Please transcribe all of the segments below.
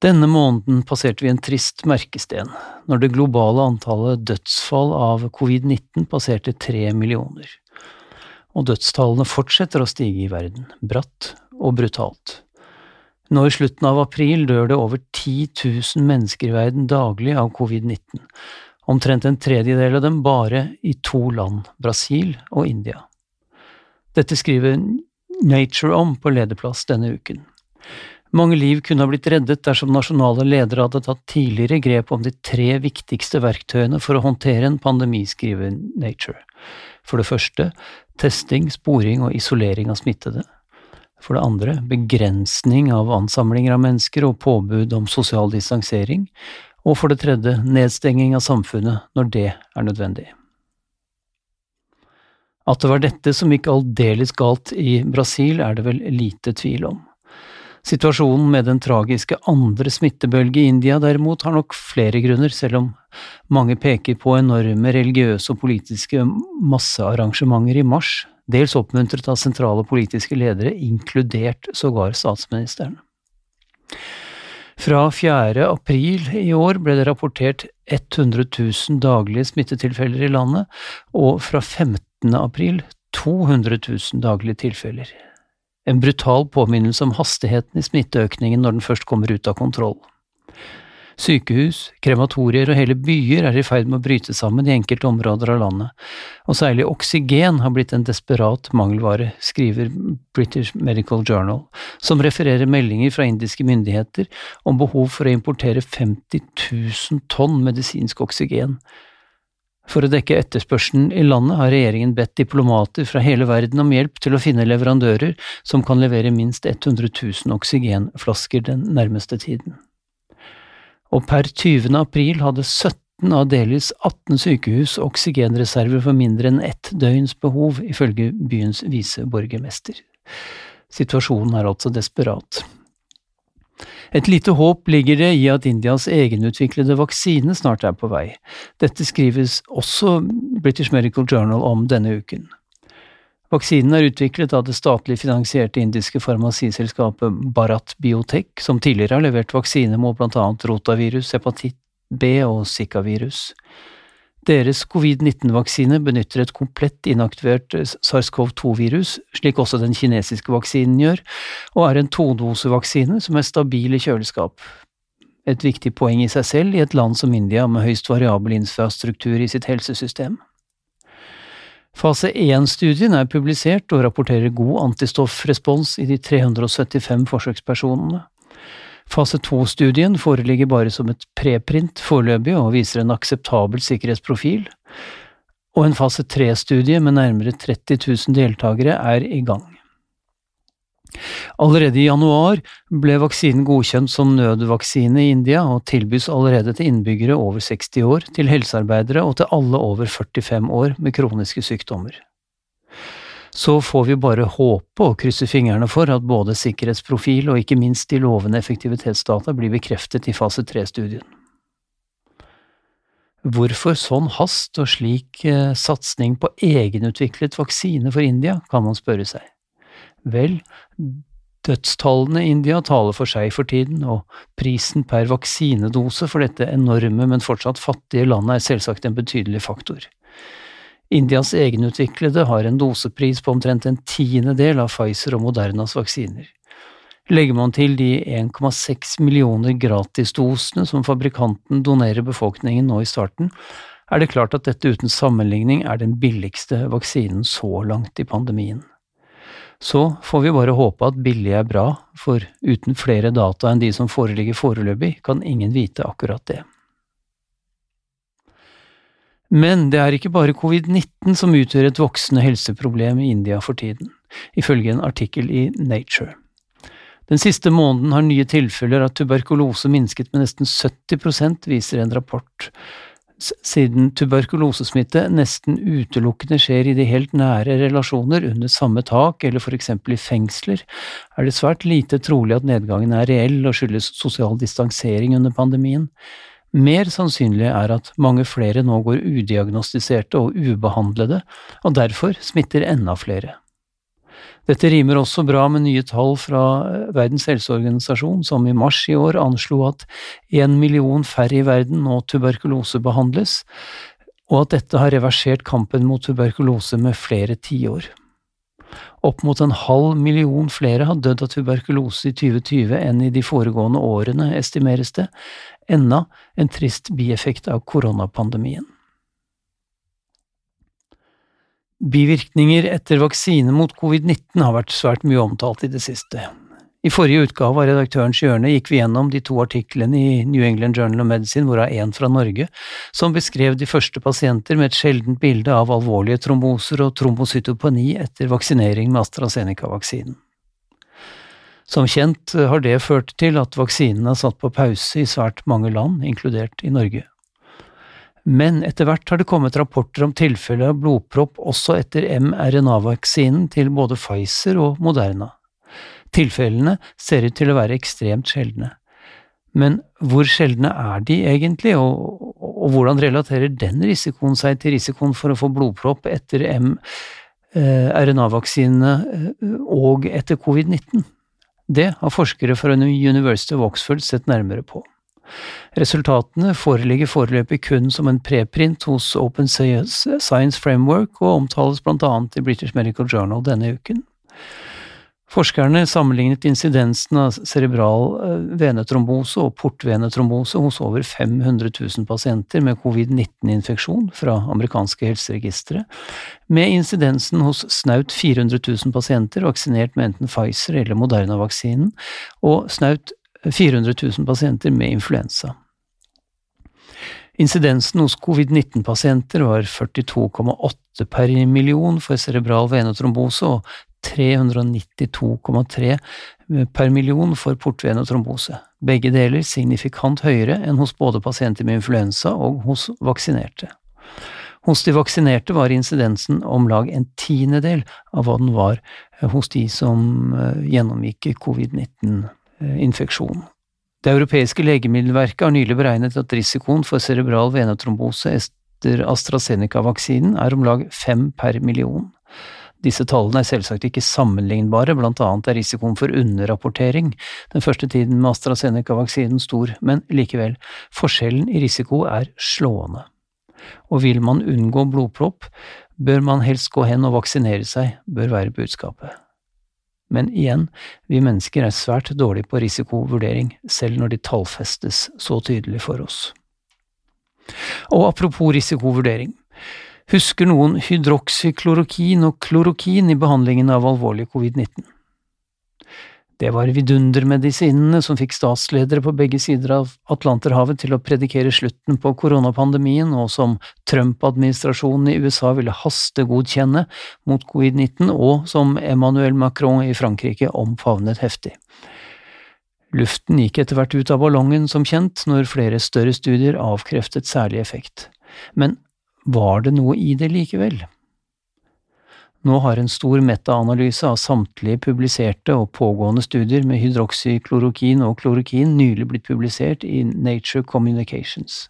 Denne måneden passerte vi en trist merkesten, når det globale antallet dødsfall av covid-19 passerte tre millioner. Og dødstallene fortsetter å stige i verden, bratt og brutalt. Nå i slutten av april dør det over 10 000 mennesker i verden daglig av covid-19, omtrent en tredjedel av dem bare i to land, Brasil og India. Dette skriver Nature om på lederplass denne uken. Mange liv kunne ha blitt reddet dersom nasjonale ledere hadde tatt tidligere grep om de tre viktigste verktøyene for å håndtere en pandemi, skriver Nature. For det første testing, sporing og isolering av smittede. For det andre begrensning av ansamlinger av mennesker og påbud om sosial distansering. Og for det tredje nedstenging av samfunnet når det er nødvendig. At det var dette som gikk aldeles galt i Brasil, er det vel lite tvil om. Situasjonen med den tragiske andre smittebølge i India derimot har nok flere grunner, selv om mange peker på enorme religiøse og politiske massearrangementer i mars, dels oppmuntret av sentrale politiske ledere, inkludert sågar statsministeren. Fra 4. april i år ble det rapportert 100 000 daglige smittetilfeller i landet, og fra 15. april 200 000 daglige tilfeller en brutal påminnelse om hastigheten i smitteøkningen når den først kommer ut av kontroll. Sykehus, krematorier og hele byer er i ferd med å bryte sammen i enkelte områder av landet, og særlig oksygen har blitt en desperat mangelvare, skriver British Medical Journal, som refererer meldinger fra indiske myndigheter om behov for å importere 50 000 tonn medisinsk oksygen, for å dekke etterspørselen i landet har regjeringen bedt diplomater fra hele verden om hjelp til å finne leverandører som kan levere minst 100 000 oksygenflasker den nærmeste tiden. Og per 20. april hadde 17 av Delis 18 sykehus oksygenreserver for mindre enn ett døgns behov, ifølge byens viseborgermester. Situasjonen er altså desperat. Et lite håp ligger det i at Indias egenutviklede vaksine snart er på vei. Dette skrives også British Medical Journal om denne uken. Vaksinen er utviklet av det statlig finansierte indiske farmasiselskapet Bharat Biotech, som tidligere har levert vaksine mot blant annet rotavirus, hepatitt B og zika-virus. Deres covid-19-vaksine benytter et komplett inaktivert SARS-CoV-2-virus, slik også den kinesiske vaksinen gjør, og er en todosevaksine som er stabil i kjøleskap. Et viktig poeng i seg selv i et land som India med høyst variabel infrastruktur i sitt helsesystem. Fase 1-studien er publisert og rapporterer god antistoffrespons i de 375 forsøkspersonene. Fase 2-studien foreligger bare som et preprint foreløpig og viser en akseptabel sikkerhetsprofil, og en fase 3-studie med nærmere 30 000 deltakere er i gang. Allerede i januar ble vaksinen godkjent som nødvaksine i India og tilbys allerede til innbyggere over 60 år, til helsearbeidere og til alle over 45 år med kroniske sykdommer så får vi bare håpe og krysse fingrene for at både sikkerhetsprofil og ikke minst de lovende effektivitetsdata blir bekreftet i fase tre-studien. Hvorfor sånn hast og slik eh, satsing på egenutviklet vaksine for India, kan man spørre seg. Vel, dødstallene i India taler for seg for tiden, og prisen per vaksinedose for dette enorme, men fortsatt fattige landet er selvsagt en betydelig faktor. Indias egenutviklede har en dosepris på omtrent en tiendedel av Pfizer og Modernas vaksiner. Legger man til de 1,6 millioner gratisdosene som fabrikanten donerer befolkningen nå i starten, er det klart at dette uten sammenligning er den billigste vaksinen så langt i pandemien. Så får vi bare håpe at billig er bra, for uten flere data enn de som foreligger foreløpig, kan ingen vite akkurat det. Men det er ikke bare covid-19 som utgjør et voksende helseproblem i India for tiden, ifølge en artikkel i Nature. Den siste måneden har nye tilfeller av tuberkulose minsket med nesten 70% viser en rapport. Siden tuberkulosesmitte nesten utelukkende skjer i de helt nære relasjoner under samme tak eller for eksempel i fengsler, er det svært lite trolig at nedgangen er reell og skyldes sosial distansering under pandemien. Mer sannsynlig er at mange flere nå går udiagnostiserte og ubehandlede, og derfor smitter enda flere. Dette rimer også bra med nye tall fra eh, Verdens helseorganisasjon, som i mars i år anslo at en million færre i verden nå tuberkulose behandles, og at dette har reversert kampen mot tuberkulose med flere tiår. Opp mot en halv million flere har dødd av tuberkulose i 2020 enn i de foregående årene, estimeres det, enda en trist bieffekt av koronapandemien. Bivirkninger etter vaksine mot covid-19 har vært svært mye omtalt i det siste. I forrige utgave av Redaktørens hjørne gikk vi gjennom de to artiklene i New England Journal of Medicine, hvorav én fra Norge, som beskrev de første pasienter med et sjeldent bilde av alvorlige tromboser og trombocytopeni etter vaksinering med AstraZeneca-vaksinen. Som kjent har det ført til at vaksinen er satt på pause i svært mange land, inkludert i Norge. Men etter hvert har det kommet rapporter om tilfeller av blodpropp også etter mRNA-vaksinen til både Pfizer og Moderna. Tilfellene ser ut til å være ekstremt sjeldne. Men hvor sjeldne er de egentlig, og, og, hvordan relaterer den risikoen seg til risikoen for å få blodpropp etter mRNA-vaksinene eh, og etter covid-19? Det har forskere fra University of Oxford sett nærmere på. Resultatene foreligger foreløpig kun som en preprint hos Open Science Framework og omtales blant annet i British Medical Journal denne uken. Forskerne sammenlignet insidensen av cerebral eh, venetrombose og portvenetrombose hos over 500 000 pasienter med covid-19-infeksjon fra amerikanske helseregistre, med insidensen hos snaut 400 000 pasienter vaksinert med enten Pfizer eller Moderna-vaksinen, og snaut 400 000 pasienter med influensa. Insidensen hos covid-19-pasienter var 42,8 per million for cerebral venetrombose og 392,3 per million for portvene og trombose. Begge deler signifikant høyere enn hos både pasienter med influensa og hos vaksinerte. Hos de vaksinerte var incidensen om lag en tiendedel av hva den var hos de som eh, gjennomgikk covid-19 Eh, infeksjon. Det europeiske legemiddelverket har nylig beregnet at risikoen for cerebral venetrombose etter AstraZeneca-vaksinen er om lag fem per million. Disse tallene er selvsagt ikke sammenlignbare, blant annet er risikoen for underrapportering den første tiden med AstraZeneca-vaksinen stor, men likevel, forskjellen i risiko er slående. Og vil man unngå blodpropp, bør man helst gå hen og vaksinere seg, bør være budskapet. Men igjen, vi mennesker er svært dårlige på risikovurdering, selv når de tallfestes så tydelig for oss. Og apropos risikovurdering. Husker noen hydroksyklorokin og klorokin i behandlingen av alvorlig covid-19? Det var vidundermedisinene som fikk statsledere på begge sider av Atlanterhavet til å predikere slutten på koronapandemien, og som Trump-administrasjonen i USA ville hastegodkjenne mot covid-19, og som Emmanuel Macron i Frankrike omfavnet heftig. Luften gikk etter hvert ut av ballongen, som kjent, når flere større studier avkreftet særlig effekt. Men var det noe i det likevel? Nå har en stor metaanalyse av samtlige publiserte og pågående studier med hydroksyklorokin og klorokin nylig blitt publisert i Nature Communications.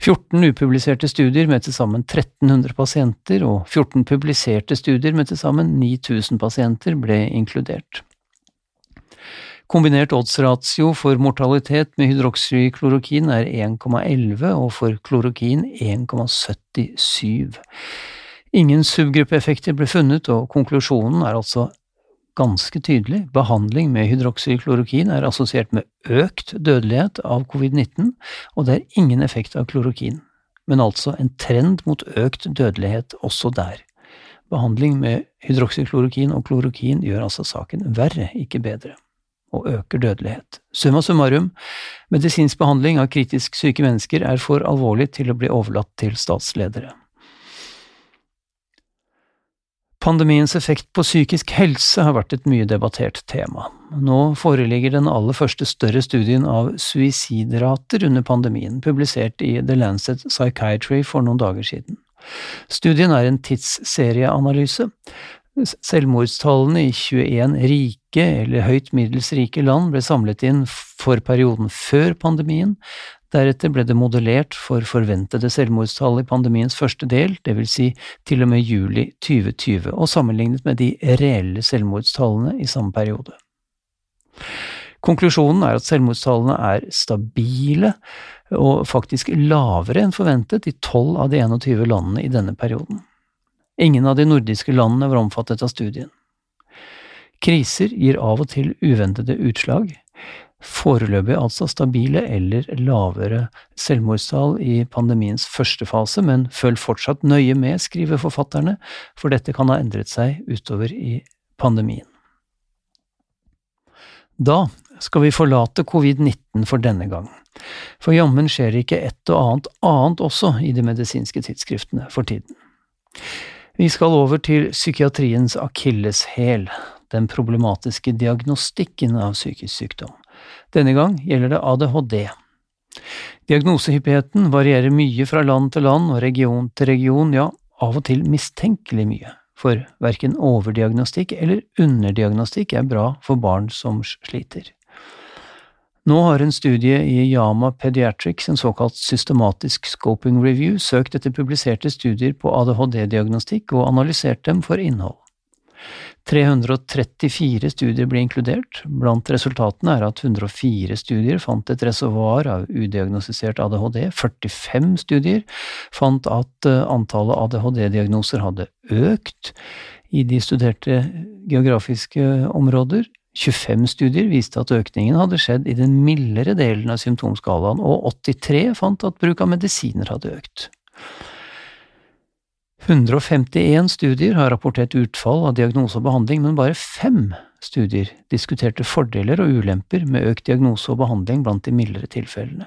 14 upubliserte studier med til sammen 1300 pasienter og 14 publiserte studier med til sammen 9000 pasienter ble inkludert. Kombinert oddsratio for mortalitet med hydroksyklorokin er 1,11 og for klorokin 1,77. Ingen subgruppeeffekter ble funnet, og konklusjonen er altså ganske tydelig. Behandling med hydroksyklorokin er assosiert med økt dødelighet av covid-19, og det er ingen effekt av klorokin, men altså en trend mot økt dødelighet også der. Behandling med hydroksyklorokin og klorokin gjør altså saken verre, ikke bedre, og øker dødelighet. Summa summarum, medisinsk behandling av kritisk syke mennesker er for alvorlig til å bli overlatt til statsledere. Pandemiens effekt på psykisk helse har vært et mye debattert tema. Nå foreligger den aller første større studien av suicidrater under pandemien, publisert i The Lancet Psychiatry for noen dager siden. Studien er en tidsserieanalyse. Selvmordstallene i 21 rike eller høyt middels rike land ble samlet inn for perioden før pandemien, Deretter ble det modellert for forventede selvmordstall i pandemiens første del, dvs. Si til og med juli 2020, og sammenlignet med de reelle selvmordstallene i samme periode. Konklusjonen er at selvmordstallene er stabile, og faktisk lavere enn forventet i tolv av de 21 landene i denne perioden. Ingen av de nordiske landene var omfattet av studien. Kriser gir av og til uventede utslag, Foreløpig altså stabile eller lavere selvmordstall i pandemiens første fase, men følg fortsatt nøye med, skriver forfatterne, for dette kan ha endret seg utover i pandemien. Da skal vi forlate covid-19 for denne gang, for jammen skjer ikke et og annet annet også i de medisinske tidsskriftene for tiden. Vi skal over til psykiatriens akilleshæl, den problematiske diagnostikken av psykisk sykdom. Denne gang gjelder det ADHD. Diagnosehyppigheten varierer mye fra land til land og region til region, ja, av og til mistenkelig mye, for verken overdiagnostikk eller underdiagnostikk er bra for barn som sliter. Nå har en studie i Yama Pediatrics, en såkalt systematisk scoping review, søkt etter publiserte studier på ADHD-diagnostikk og analysert dem for innhold. 334 studier ble inkludert. Blant resultatene er at 104 studier fant et reservoar av udiagnostisert ADHD. 45 studier fant at eh, antallet ADHD-diagnoser hadde økt i de studerte geografiske områder. 25 studier viste at økningen hadde skjedd i den mildere delen av symptomskalaen, og 83 fant at bruk av medisiner hadde økt. 151 studier har rapportert utfall av diagnose og behandling, men bare fem studier diskuterte fordeler og ulemper med økt diagnose og behandling blant de mildere tilfellene.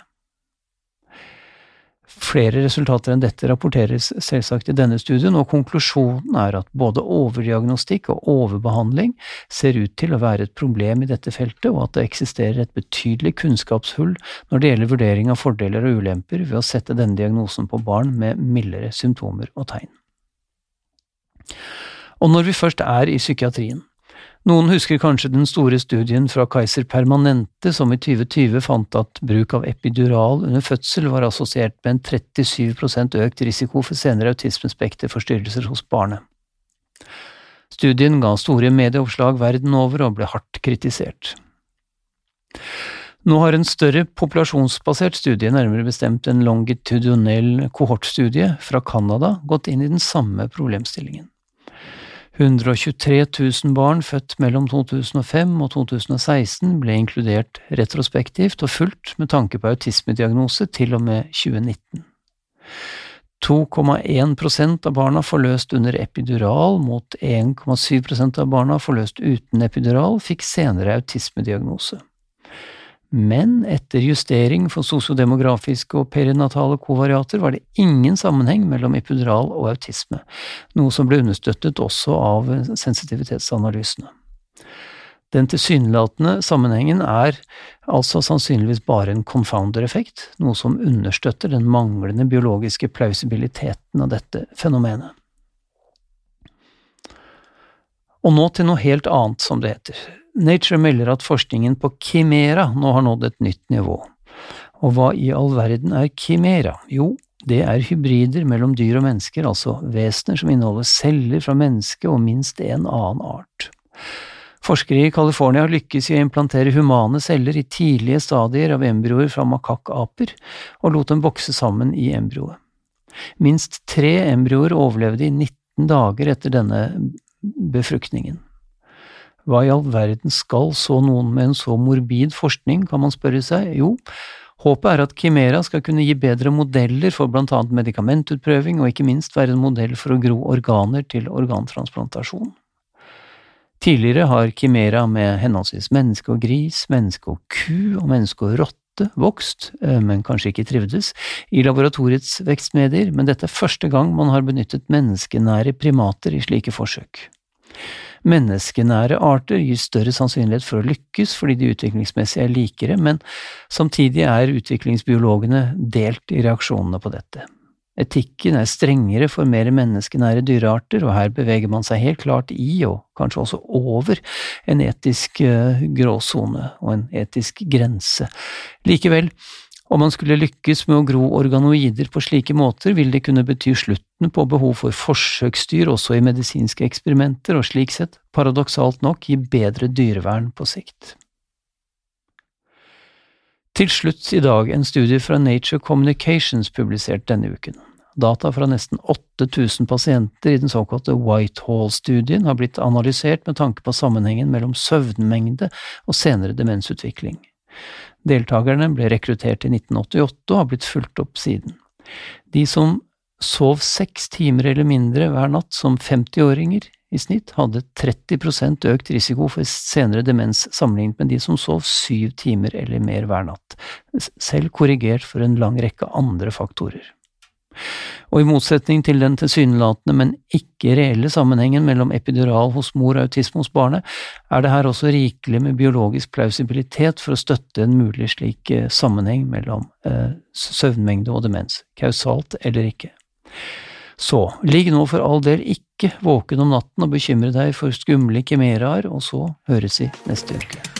Flere resultater enn dette rapporteres selvsagt i denne studien, og konklusjonen er at både overdiagnostikk og overbehandling ser ut til å være et problem i dette feltet, og at det eksisterer et betydelig kunnskapshull når det gjelder vurdering av fordeler og ulemper ved å sette denne diagnosen på barn med mildere symptomer og tegn. Og når vi først er i psykiatrien, noen husker kanskje den store studien fra Kaiser Permanente som i 2020 fant at bruk av epidural under fødsel var assosiert med en 37% økt risiko for senere autismespekterforstyrrelser hos barnet. Studien ga store medieoppslag verden over og ble hardt kritisert. Nå har en større populasjonsbasert studie, nærmere bestemt en longitudinell kohortstudie fra Canada, gått inn i den samme problemstillingen. 123 000 barn født mellom 2005 og 2016 ble inkludert retrospektivt og fulgt med tanke på autismediagnose til og med 2019. 2,1% av barna forløst under epidural mot 1,7% av barna forløst uten epidural fikk senere autismediagnose men etter justering for sosiodemografiske og perinatale kovariater var det ingen sammenheng mellom epidural og autisme, noe som ble understøttet også av sensitivitetsanalysene. Den tilsynelatende sammenhengen er altså sannsynligvis bare en confounder-effekt, noe som understøtter den manglende biologiske plausibiliteten av dette fenomenet. Og nå til noe helt annet, som det heter. Nature melder at forskningen på Kimera nå har nådd et nytt nivå. Og hva i all verden er Kimera? Jo, det er hybrider mellom dyr og mennesker, altså vesener som inneholder celler fra menneske og minst en annen art. Forskere i California har lykkes i å implantere humane celler i tidlige stadier av embryoer fra makakkaper, og lot dem vokse sammen i embryoet. Minst tre embryoer overlevde i 19 dager etter denne befruktningen. Hva i all verden skal så noen med en så morbid forskning, kan man spørre seg? Jo, håpet er at Kimera skal kunne gi bedre modeller for blant annet medikamentutprøving, og ikke minst være en modell for å gro organer til organtransplantasjon. Tidligere har Kimera med henholdsvis menneske og gris, menneske og ku og menneske og rotte vokst, eh, men kanskje ikke trivdes, i laboratoriets vekstmedier, men dette er første gang man har benyttet menneskenære primater i slike forsøk. Menneskenære arter gir større sannsynlighet for å lykkes fordi de utviklingsmessig er likere, men samtidig er utviklingsbiologene delt i reaksjonene på dette. Etikken er strengere for mer menneskenære dyrearter, og her beveger man seg helt klart i, og kanskje også over, en etisk eh, gråsone og en etisk grense. Likevel, om man skulle lykkes med å gro organoider på slike måter, vil det kunne bety slutten på behov for forsøksdyr også i medisinske eksperimenter, og slik sett, paradoksalt nok, gi bedre dyrevern på sikt. Til slutt i dag en studie fra Nature Communications publisert denne uken. Data fra nesten 8000 pasienter i den såkalte Whitehall-studien har blitt analysert med tanke på sammenhengen mellom søvnmengde og senere demensutvikling. Deltakerne ble rekruttert i 1988 og har blitt fulgt opp siden. De som sov seks timer eller mindre hver natt som 50-åringer, i snitt hadde 30% økt risiko for senere demens sammenlignet med de som sov syv timer eller mer hver natt, selv korrigert for en lang rekke andre faktorer. Og i motsetning til den tilsynelatende, men ikke reelle sammenhengen mellom epidural hos mor og autisme hos barnet, er det her også rikelig med biologisk plausibilitet for å støtte en mulig slik eh, sammenheng mellom eh, søvnmengde og demens, kausalt eller ikke. Så, ligg nå for all del ikke våken om natten og bekymre deg for skumle kimeraer, og så høres vi neste uke.